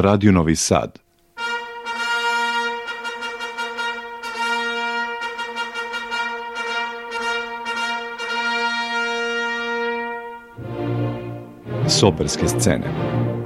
Radio Novi Sad. Soperske scene.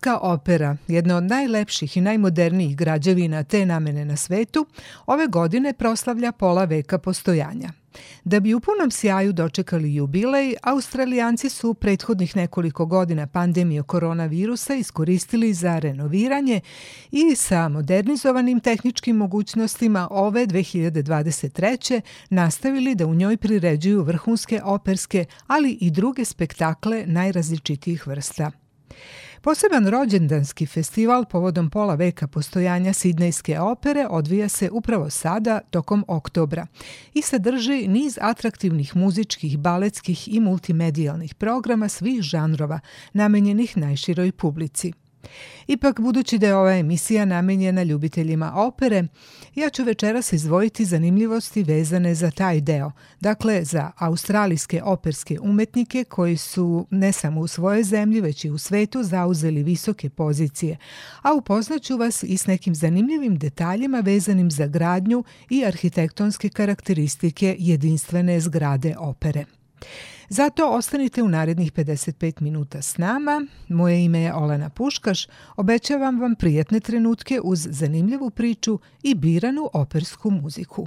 Splitska opera, jedna od najlepših i najmodernijih građevina te namene na svetu, ove godine proslavlja pola veka postojanja. Da bi u punom sjaju dočekali jubilej, Australijanci su prethodnih nekoliko godina pandemije koronavirusa iskoristili za renoviranje i sa modernizovanim tehničkim mogućnostima ove 2023. nastavili da u njoj priređuju vrhunske operske, ali i druge spektakle najrazličitijih vrsta. Poseban rođendanski festival povodom pola veka postojanja Sidnejske opere odvija se upravo sada tokom oktobra i sadrži niz atraktivnih muzičkih, baletskih i multimedijalnih programa svih žanrova namenjenih najširoj publici. Ipak, budući da je ova emisija namenjena ljubiteljima opere, Ja ću večeras izdvojiti zanimljivosti vezane za taj deo, dakle za australijske operske umetnike koji su ne samo u svojoj zemlji već i u svetu zauzeli visoke pozicije, a upoznaću vas i s nekim zanimljivim detaljima vezanim za gradnju i arhitektonske karakteristike jedinstvene zgrade opere. Zato ostanite u narednih 55 minuta s nama. Moje ime je Olena Puškaš. Obećavam vam prijetne trenutke uz zanimljivu priču i biranu opersku muziku.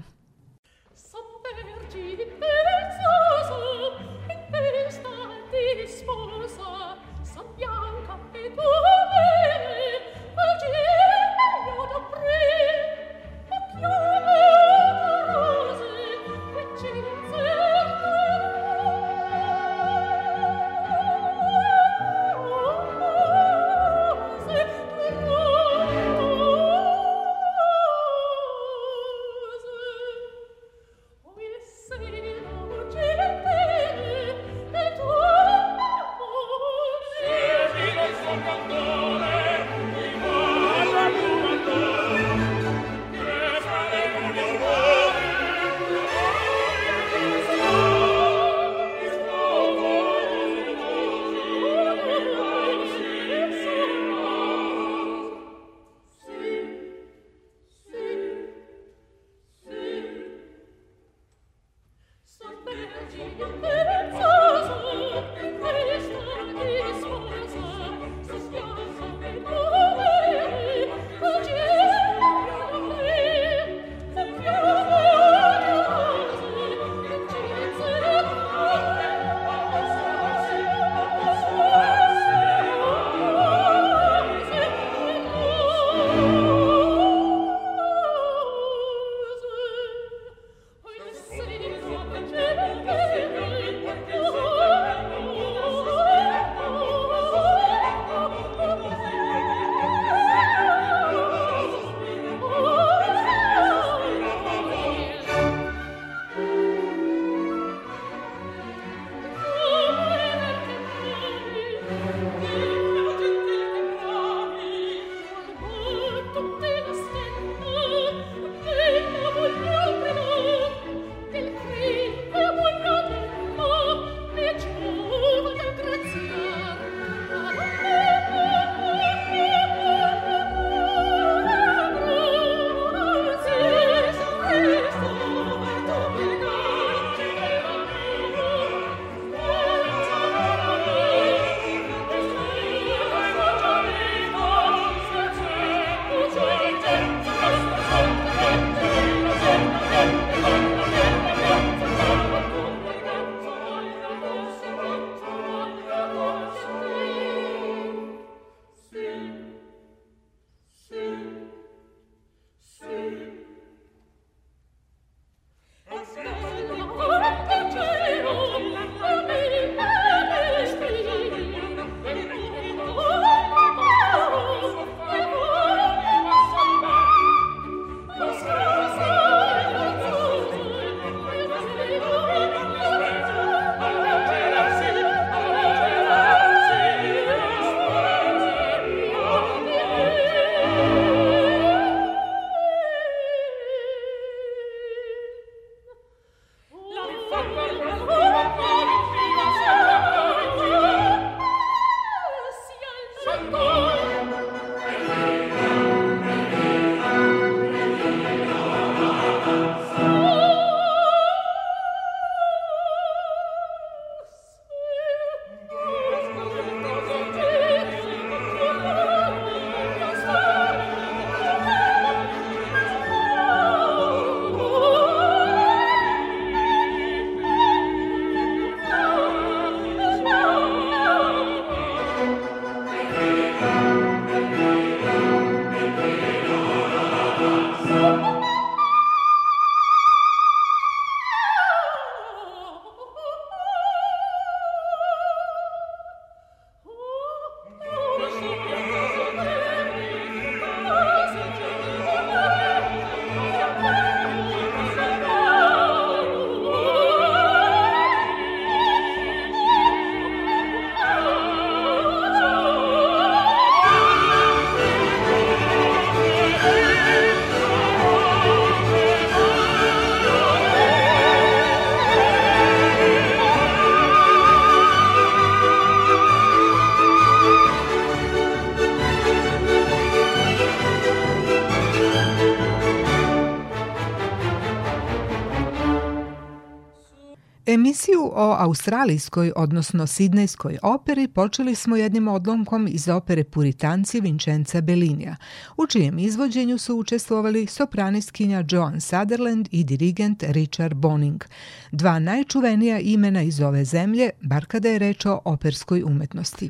o australijskoj, odnosno sidnejskoj operi počeli smo jednim odlomkom iz opere Puritanci Vincenza Bellinija, u čijem izvođenju su učestvovali sopraniskinja Joan Sutherland i dirigent Richard Boning, dva najčuvenija imena iz ove zemlje, bar kada je reč o operskoj umetnosti.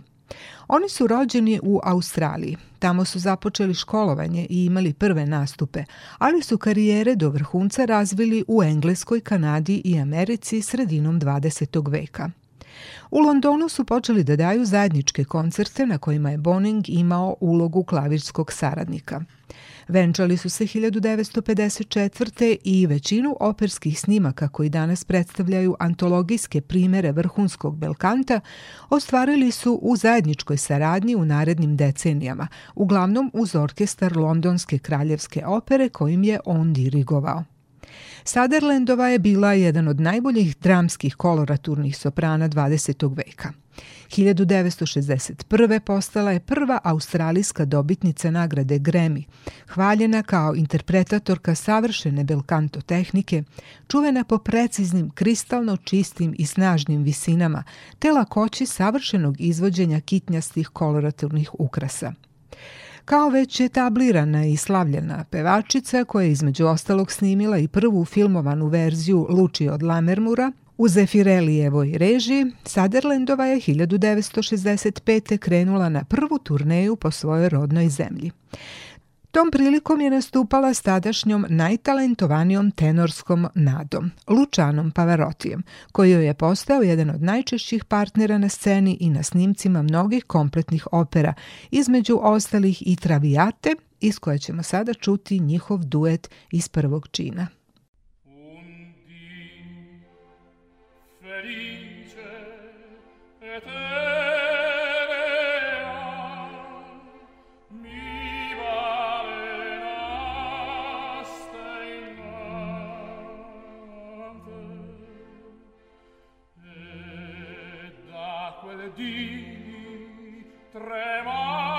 Oni su rođeni u Australiji. Tamo su započeli školovanje i imali prve nastupe, ali su karijere do vrhunca razvili u Engleskoj, Kanadi i Americi sredinom 20. veka. U Londonu su počeli da daju zajedničke koncerte na kojima je Boning imao ulogu klavirskog saradnika. Venčali su se 1954. i većinu operskih snimaka koji danas predstavljaju antologijske primere vrhunskog belkanta ostvarili su u zajedničkoj saradnji u narednim decenijama, uglavnom uz orkestar Londonske kraljevske opere kojim je on dirigovao. Sutherlandova je bila jedan od najboljih dramskih koloraturnih soprana 20. veka. 1961. postala je prva australijska dobitnica nagrade Grammy, hvaljena kao interpretatorka savršene belkanto tehnike, čuvena po preciznim, kristalno čistim i snažnim visinama, te lakoći savršenog izvođenja kitnjastih koloraturnih ukrasa kao već etablirana i slavljena pevačica koja je između ostalog snimila i prvu filmovanu verziju Luči od Lamermura u Zefirelijevoj režiji, Sutherlandova je 1965. krenula na prvu turneju po svojoj rodnoj zemlji. Tom prilikom je nastupala s tadašnjom najtalentovanijom tenorskom nadom, Lučanom Pavarotijem, koji joj je postao jedan od najčešćih partnera na sceni i na snimcima mnogih kompletnih opera, između ostalih i Travijate, iz koje ćemo sada čuti njihov duet iz prvog čina. Undi, felice, di tremare.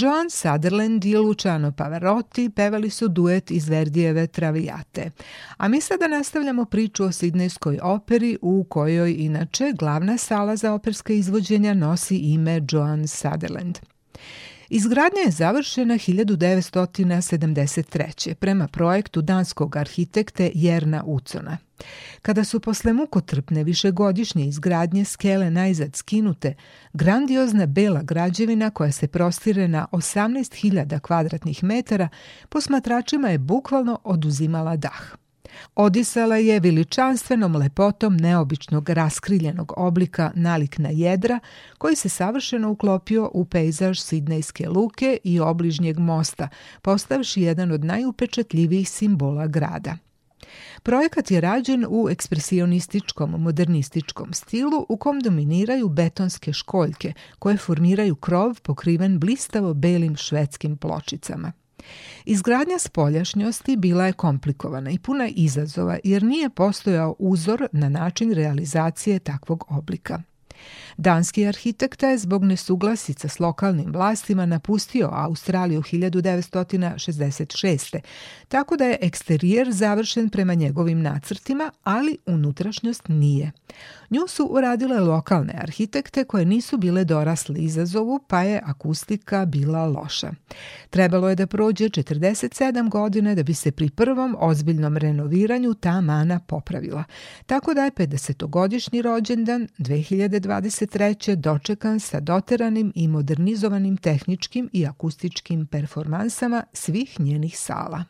John Sutherland i Luciano Pavarotti pevali su duet iz Verdijeve Travijate. A mi sada nastavljamo priču o Sidnejskoj operi u kojoj inače glavna sala za operska izvođenja nosi ime John Sutherland. Izgradnja je završena 1973. prema projektu danskog arhitekte Jerna Ucona. Kada su posle mukotrpne višegodišnje izgradnje skele najzad skinute, grandiozna bela građevina koja se prostire na 18.000 kvadratnih metara posmatračima je bukvalno oduzimala dah. Odisala je veličanstvenom lepotom neobičnog raskriljenog oblika nalik na jedra koji se savršeno uklopio u pejzaž Sidnejske luke i obližnjeg mosta, postavši jedan od najupečatljivijih simbola grada. Projekat je rađen u ekspresionističkom, modernističkom stilu u kom dominiraju betonske školjke koje formiraju krov pokriven blistavo belim švedskim pločicama. Izgradnja spoljašnjosti bila je komplikovana i puna izazova jer nije postojao uzor na način realizacije takvog oblika. Danski arhitekta je zbog nesuglasica s lokalnim vlastima napustio Australiju 1966. Tako da je eksterijer završen prema njegovim nacrtima, ali unutrašnjost nije. Nju su uradile lokalne arhitekte koje nisu bile dorasle izazovu, pa je akustika bila loša. Trebalo je da prođe 47 godine da bi se pri prvom ozbiljnom renoviranju ta mana popravila. Tako da je 50-godišnji rođendan 2020 1993. dočekan sa doteranim i modernizovanim tehničkim i akustičkim performansama svih njenih sala.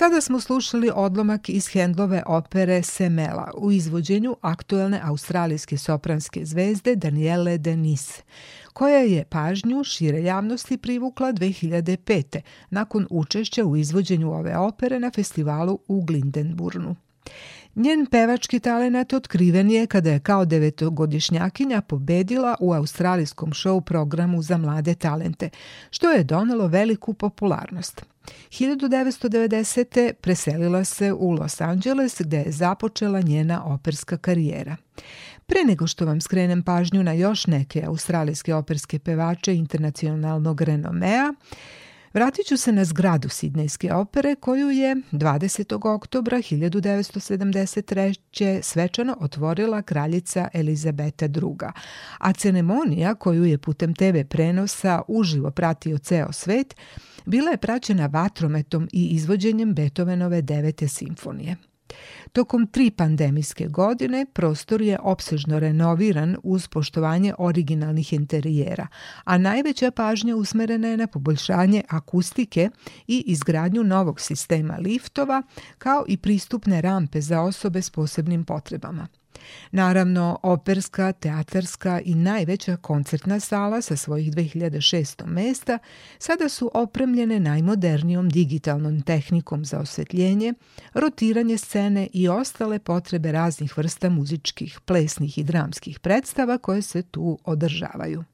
Sada smo slušali odlomak iz Hendlove opere Semela u izvođenju aktuelne australijske sopranske zvezde Daniele Denis, koja je pažnju šire javnosti privukla 2005. nakon učešća u izvođenju ove opere na festivalu u Glindenburnu. Njen pevački talenat otkriven je kada je kao devetogodišnjakinja pobedila u australijskom show programu za mlade talente, što je donelo veliku popularnost. 1990. preselila se u Los Angeles gde je započela njena operska karijera. Pre nego što vam skrenem pažnju na još neke australijske operske pevače internacionalnog renomea, Vratit ću se na zgradu Sidnejske opere koju je 20. oktobra 1973. svečano otvorila kraljica Elizabeta II. A ceremonija koju je putem TV prenosa uživo pratio ceo svet bila je praćena vatrometom i izvođenjem Beethovenove devete simfonije. Tokom tri pandemijske godine prostor je opsežno renoviran uz poštovanje originalnih interijera, a najveća pažnja usmerena je na poboljšanje akustike i izgradnju novog sistema liftova, kao i pristupne rampe za osobe s posebnim potrebama. Naravno, operska, teatarska i najveća koncertna sala sa svojih 2600 mesta sada su opremljene najmodernijom digitalnom tehnikom za osvetljenje, rotiranje scene i ostale potrebe raznih vrsta muzičkih, plesnih i dramskih predstava koje se tu održavaju.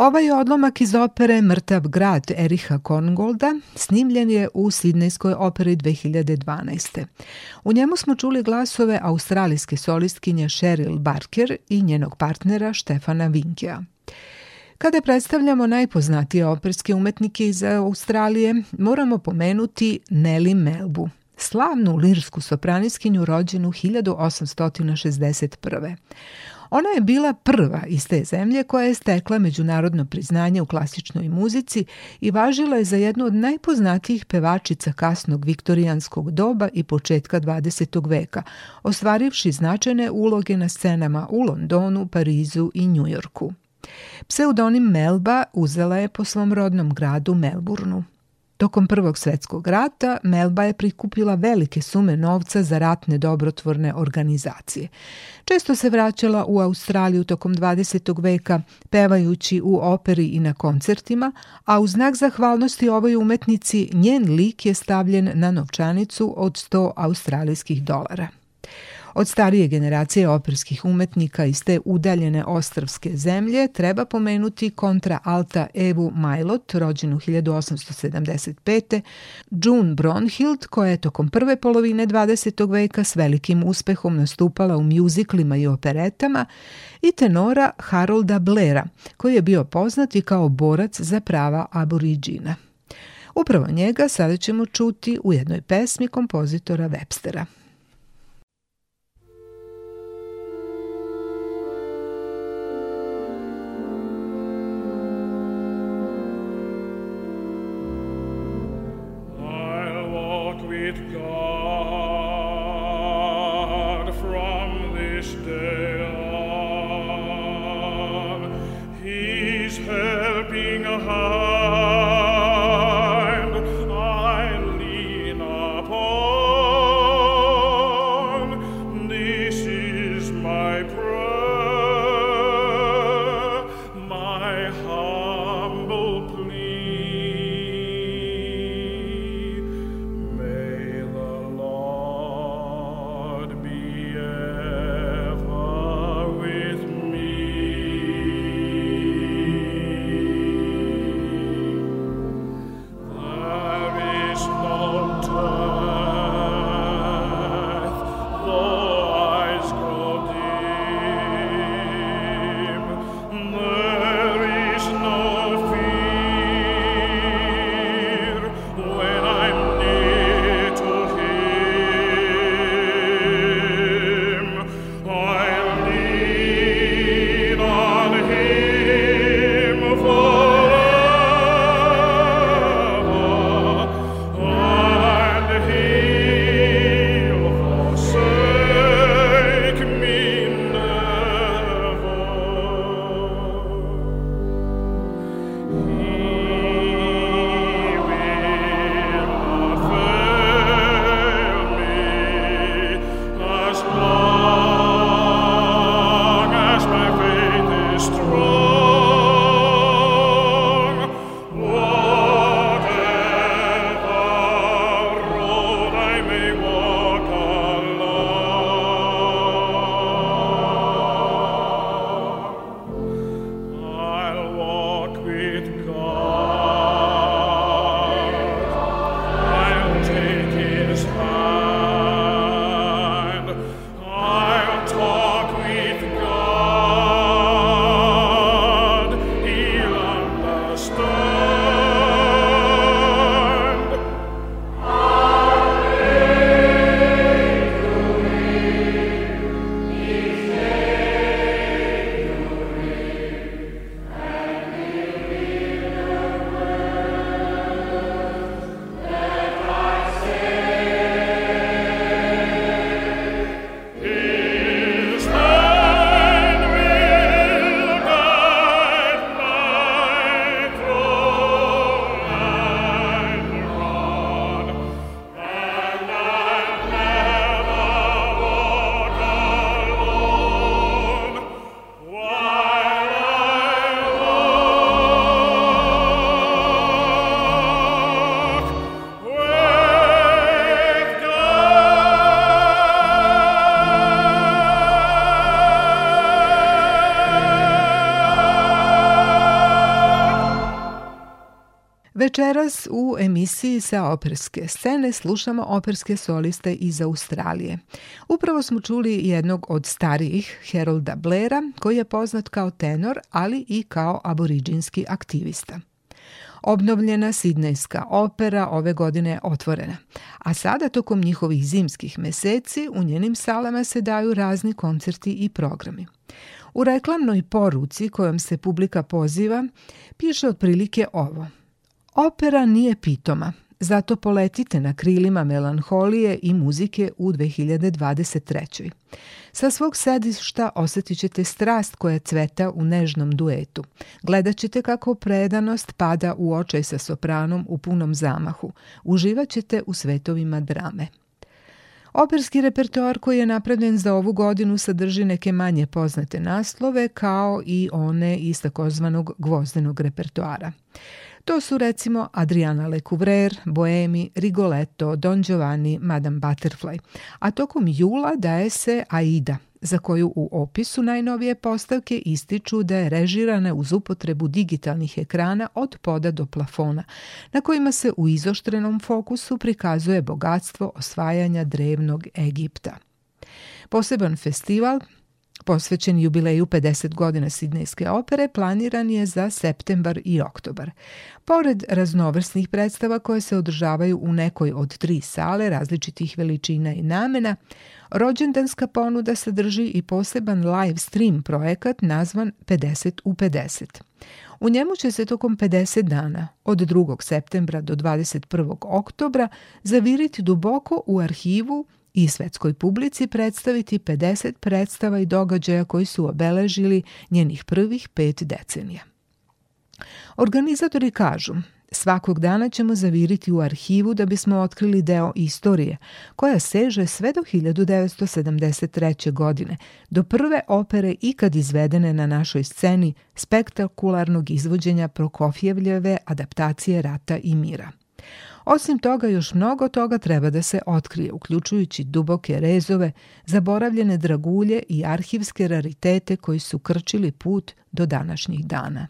Ovaj odlomak iz opere Mrtav grad Eriha Kongolda snimljen je u Sidnejskoj operi 2012. U njemu smo čuli glasove australijske solistkinje Cheryl Barker i njenog partnera Štefana Vinkea. Kada predstavljamo najpoznatije operske umetnike iz Australije, moramo pomenuti Nelly Melbu, slavnu lirsku sopraniskinju rođenu 1861. Ona je bila prva iz te zemlje koja je stekla međunarodno priznanje u klasičnoj muzici i važila je za jednu od najpoznatijih pevačica kasnog viktorijanskog doba i početka 20. veka, ostvarivši značajne uloge na scenama u Londonu, Parizu i Njujorku. Pseudonim Melba uzela je po svom rodnom gradu Melbourneu. Tokom Prvog svetskog rata Melba je prikupila velike sume novca za ratne dobrotvorne organizacije. Često se vraćala u Australiju tokom 20. veka pevajući u operi i na koncertima, a u znak zahvalnosti ovoj umetnici njen lik je stavljen na novčanicu od 100 australijskih dolara. Od starije generacije operskih umetnika iz te udaljene ostravske zemlje treba pomenuti kontraalta Evu Majlot, rođenu 1875. June Bronhild, koja je tokom prve polovine 20. veka s velikim uspehom nastupala u mjuziklima i operetama, i tenora Harolda Blera, koji je bio poznati kao borac za prava aboriđina. Upravo njega sada ćemo čuti u jednoj pesmi kompozitora Webstera. Večeras u emisiji sa operske scene slušamo operske soliste iz Australije. Upravo smo čuli jednog od starijih, Herolda Blaira, koji je poznat kao tenor, ali i kao aboriđinski aktivista. Obnovljena Sidnejska opera ove godine je otvorena, a sada tokom njihovih zimskih meseci u njenim salama se daju razni koncerti i programi. U reklamnoj poruci kojom se publika poziva piše otprilike ovo – Opera nije pitoma, zato poletite na krilima melanholije i muzike u 2023. Sa svog sedišta osetit ćete strast koja cveta u nežnom duetu. Gledat ćete kako predanost pada u očaj sa sopranom u punom zamahu. Uživat ćete u svetovima drame. Operski repertoar koji je napravljen za ovu godinu sadrži neke manje poznate naslove kao i one iz takozvanog gvozdenog repertoara. To su recimo Adriana Lecouvreur, Boemi, Rigoletto, Don Giovanni, Madame Butterfly. A tokom jula daje se Aida, za koju u opisu najnovije postavke ističu da je režirana uz upotrebu digitalnih ekrana od poda do plafona, na kojima se u izoštrenom fokusu prikazuje bogatstvo osvajanja drevnog Egipta. Poseban festival posvećen jubileju 50 godina Sidnejske opere, planiran je za septembar i oktobar. Pored raznovrsnih predstava koje se održavaju u nekoj od tri sale različitih veličina i namena, rođendanska ponuda sadrži i poseban live stream projekat nazvan 50 u 50. U njemu će se tokom 50 dana, od 2. septembra do 21. oktobra, zaviriti duboko u arhivu i svetskoj publici predstaviti 50 predstava i događaja koji su obeležili njenih prvih pet decenija. Organizatori kažu, svakog dana ćemo zaviriti u arhivu da bismo otkrili deo istorije, koja seže sve do 1973. godine, do prve opere ikad izvedene na našoj sceni spektakularnog izvođenja Prokofjevljeve adaptacije Rata i mira – Osim toga, još mnogo toga treba da se otkrije, uključujući duboke rezove, zaboravljene dragulje i arhivske raritete koji su krčili put do današnjih dana.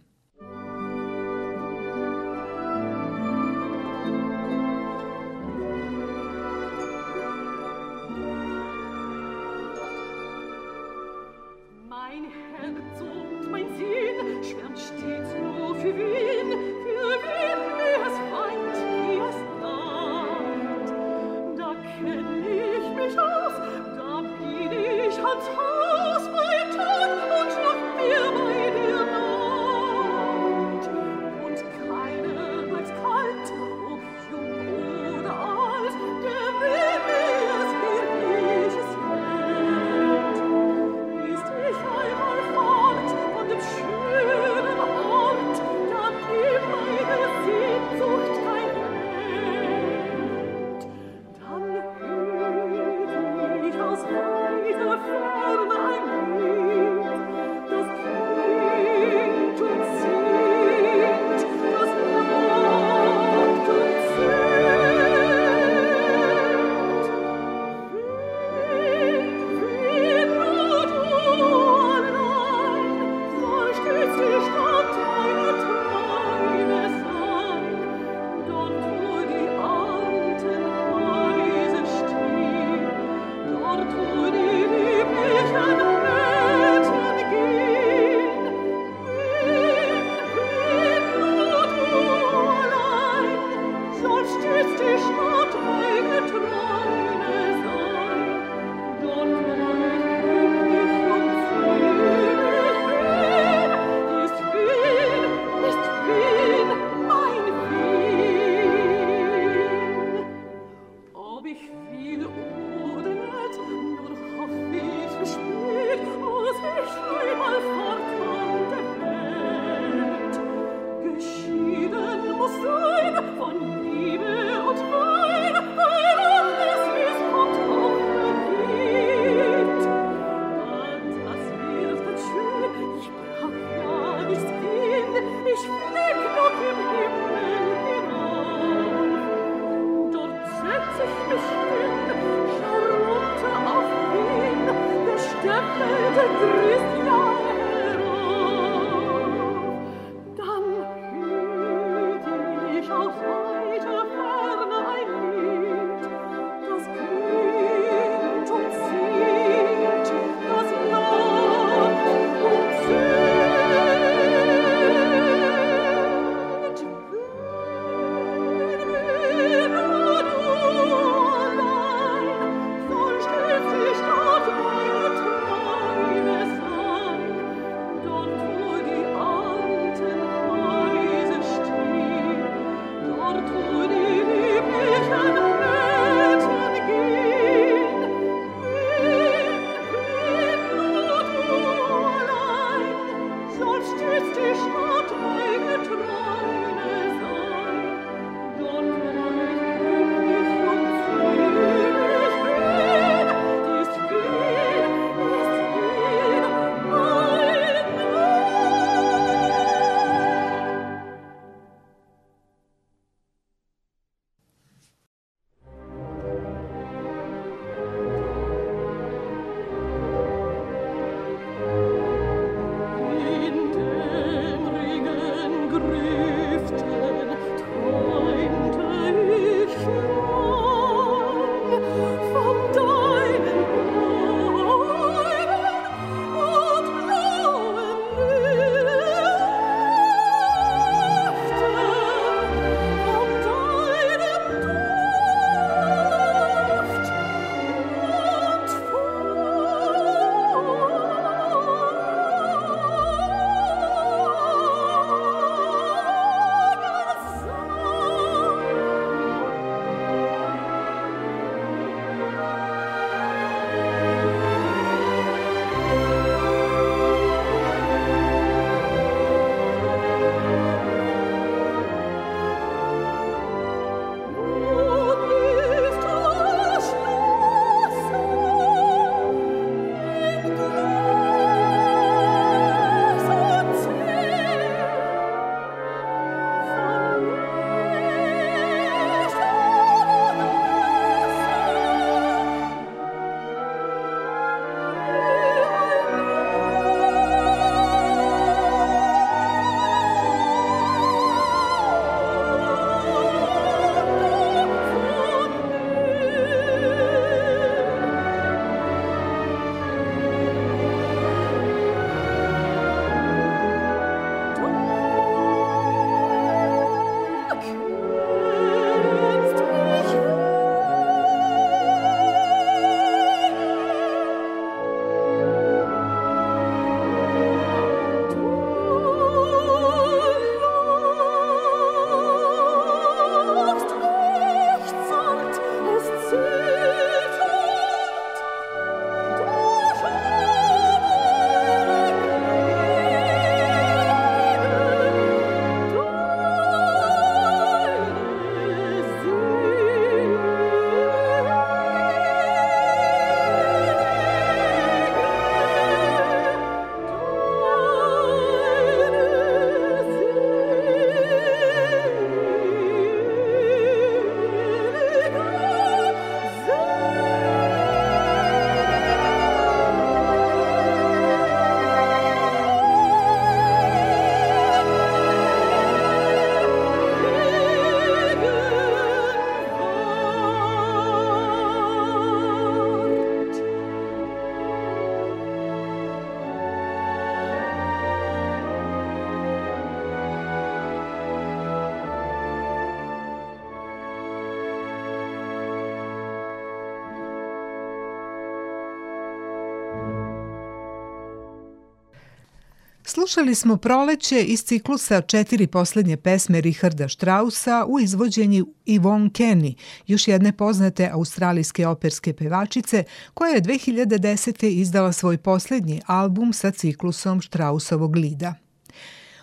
Slušali smo proleće iz ciklusa četiri poslednje pesme Richarda Strausa u izvođenju Yvonne Kenny, još jedne poznate australijske operske pevačice koja je 2010. izdala svoj poslednji album sa ciklusom Strausovog lida.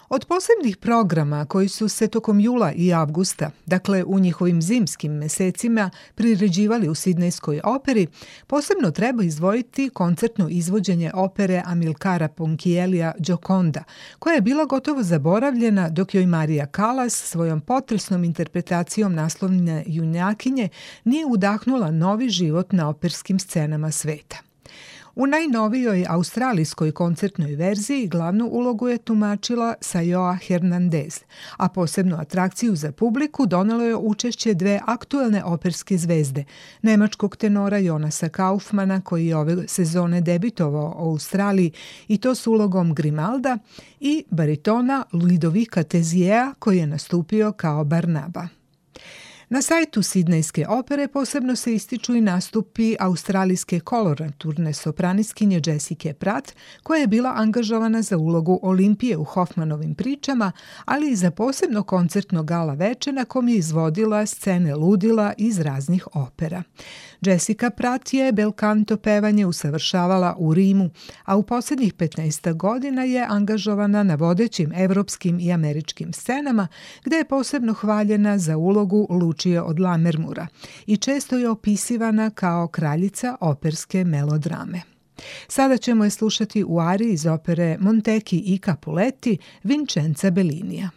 Od posebnih programa koji su se tokom jula i avgusta, dakle u njihovim zimskim mesecima, priređivali u Sidnejskoj operi, posebno treba izdvojiti koncertno izvođenje opere Amilkara Ponkijelija Đokonda, koja je bila gotovo zaboravljena dok joj Marija Kalas svojom potresnom interpretacijom naslovne junjakinje nije udahnula novi život na operskim scenama sveta. U najnovijoj australijskoj koncertnoj verziji glavnu ulogu je tumačila Sajoa Hernandez, a posebnu atrakciju za publiku donelo je učešće dve aktuelne operske zvezde, nemačkog tenora Jonasa Kaufmana koji je ove sezone debitovao u Australiji i to s ulogom Grimalda i baritona Ludovika Tezijeja koji je nastupio kao Barnaba. Na sajtu Sidnejske opere posebno se ističu i nastupi australijske koloraturne sopraniskinje Jessica Pratt, koja je bila angažovana za ulogu Olimpije u Hoffmanovim pričama, ali i za posebno koncertno gala veče na kom je izvodila scene ludila iz raznih opera. Jessica Pratt je belkanto pevanje usavršavala u Rimu, a u poslednjih 15 godina je angažovana na vodećim evropskim i američkim scenama, gde je posebno hvaljena za ulogu Luča odlučio od La Mermura i često je opisivana kao kraljica operske melodrame. Sada ćemo je slušati u ari iz opere Monteki i Capuleti Vincenza Bellinija.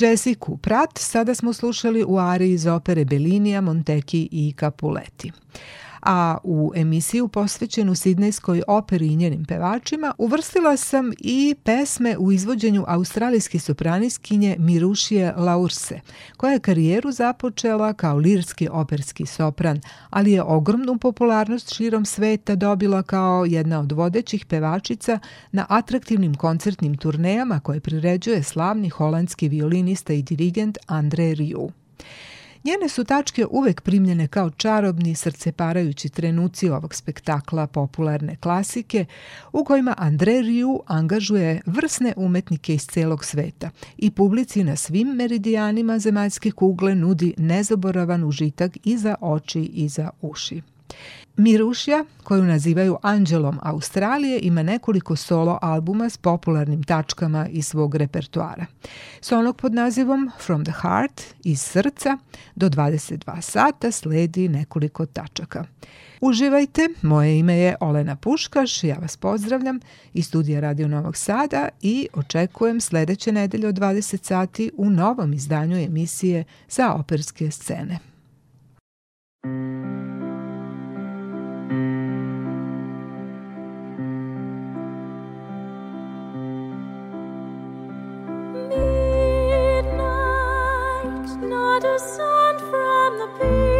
Jessiku Pratt sada smo slušali u ariji iz opere Bellinija, Monteki i Capuleti a u emisiju posvećenu sidnejskoj operi i njenim pevačima uvrstila sam i pesme u izvođenju australijske sopraniskinje Mirušije Laurse, koja je karijeru započela kao lirski operski sopran, ali je ogromnu popularnost širom sveta dobila kao jedna od vodećih pevačica na atraktivnim koncertnim turnejama koje priređuje slavni holandski violinista i dirigent Andre Rieu. Njene su tačke uvek primljene kao čarobni, srceparajući trenuci ovog spektakla popularne klasike, u kojima André Rieu angažuje vrsne umetnike iz celog sveta i publici na svim meridijanima zemaljske kugle nudi nezaboravan užitak i za oči i za uši. Mirušja, koju nazivaju Anđelom Australije, ima nekoliko solo albuma s popularnim tačkama iz svog repertoara. S onog pod nazivom From the Heart, iz srca, do 22 sata sledi nekoliko tačaka. Uživajte, moje ime je Olena Puškaš, ja vas pozdravljam iz studija Radio Novog Sada i očekujem sledeće nedelje od 20 sati u novom izdanju emisije sa operske scene. Thank you. descend from the peak.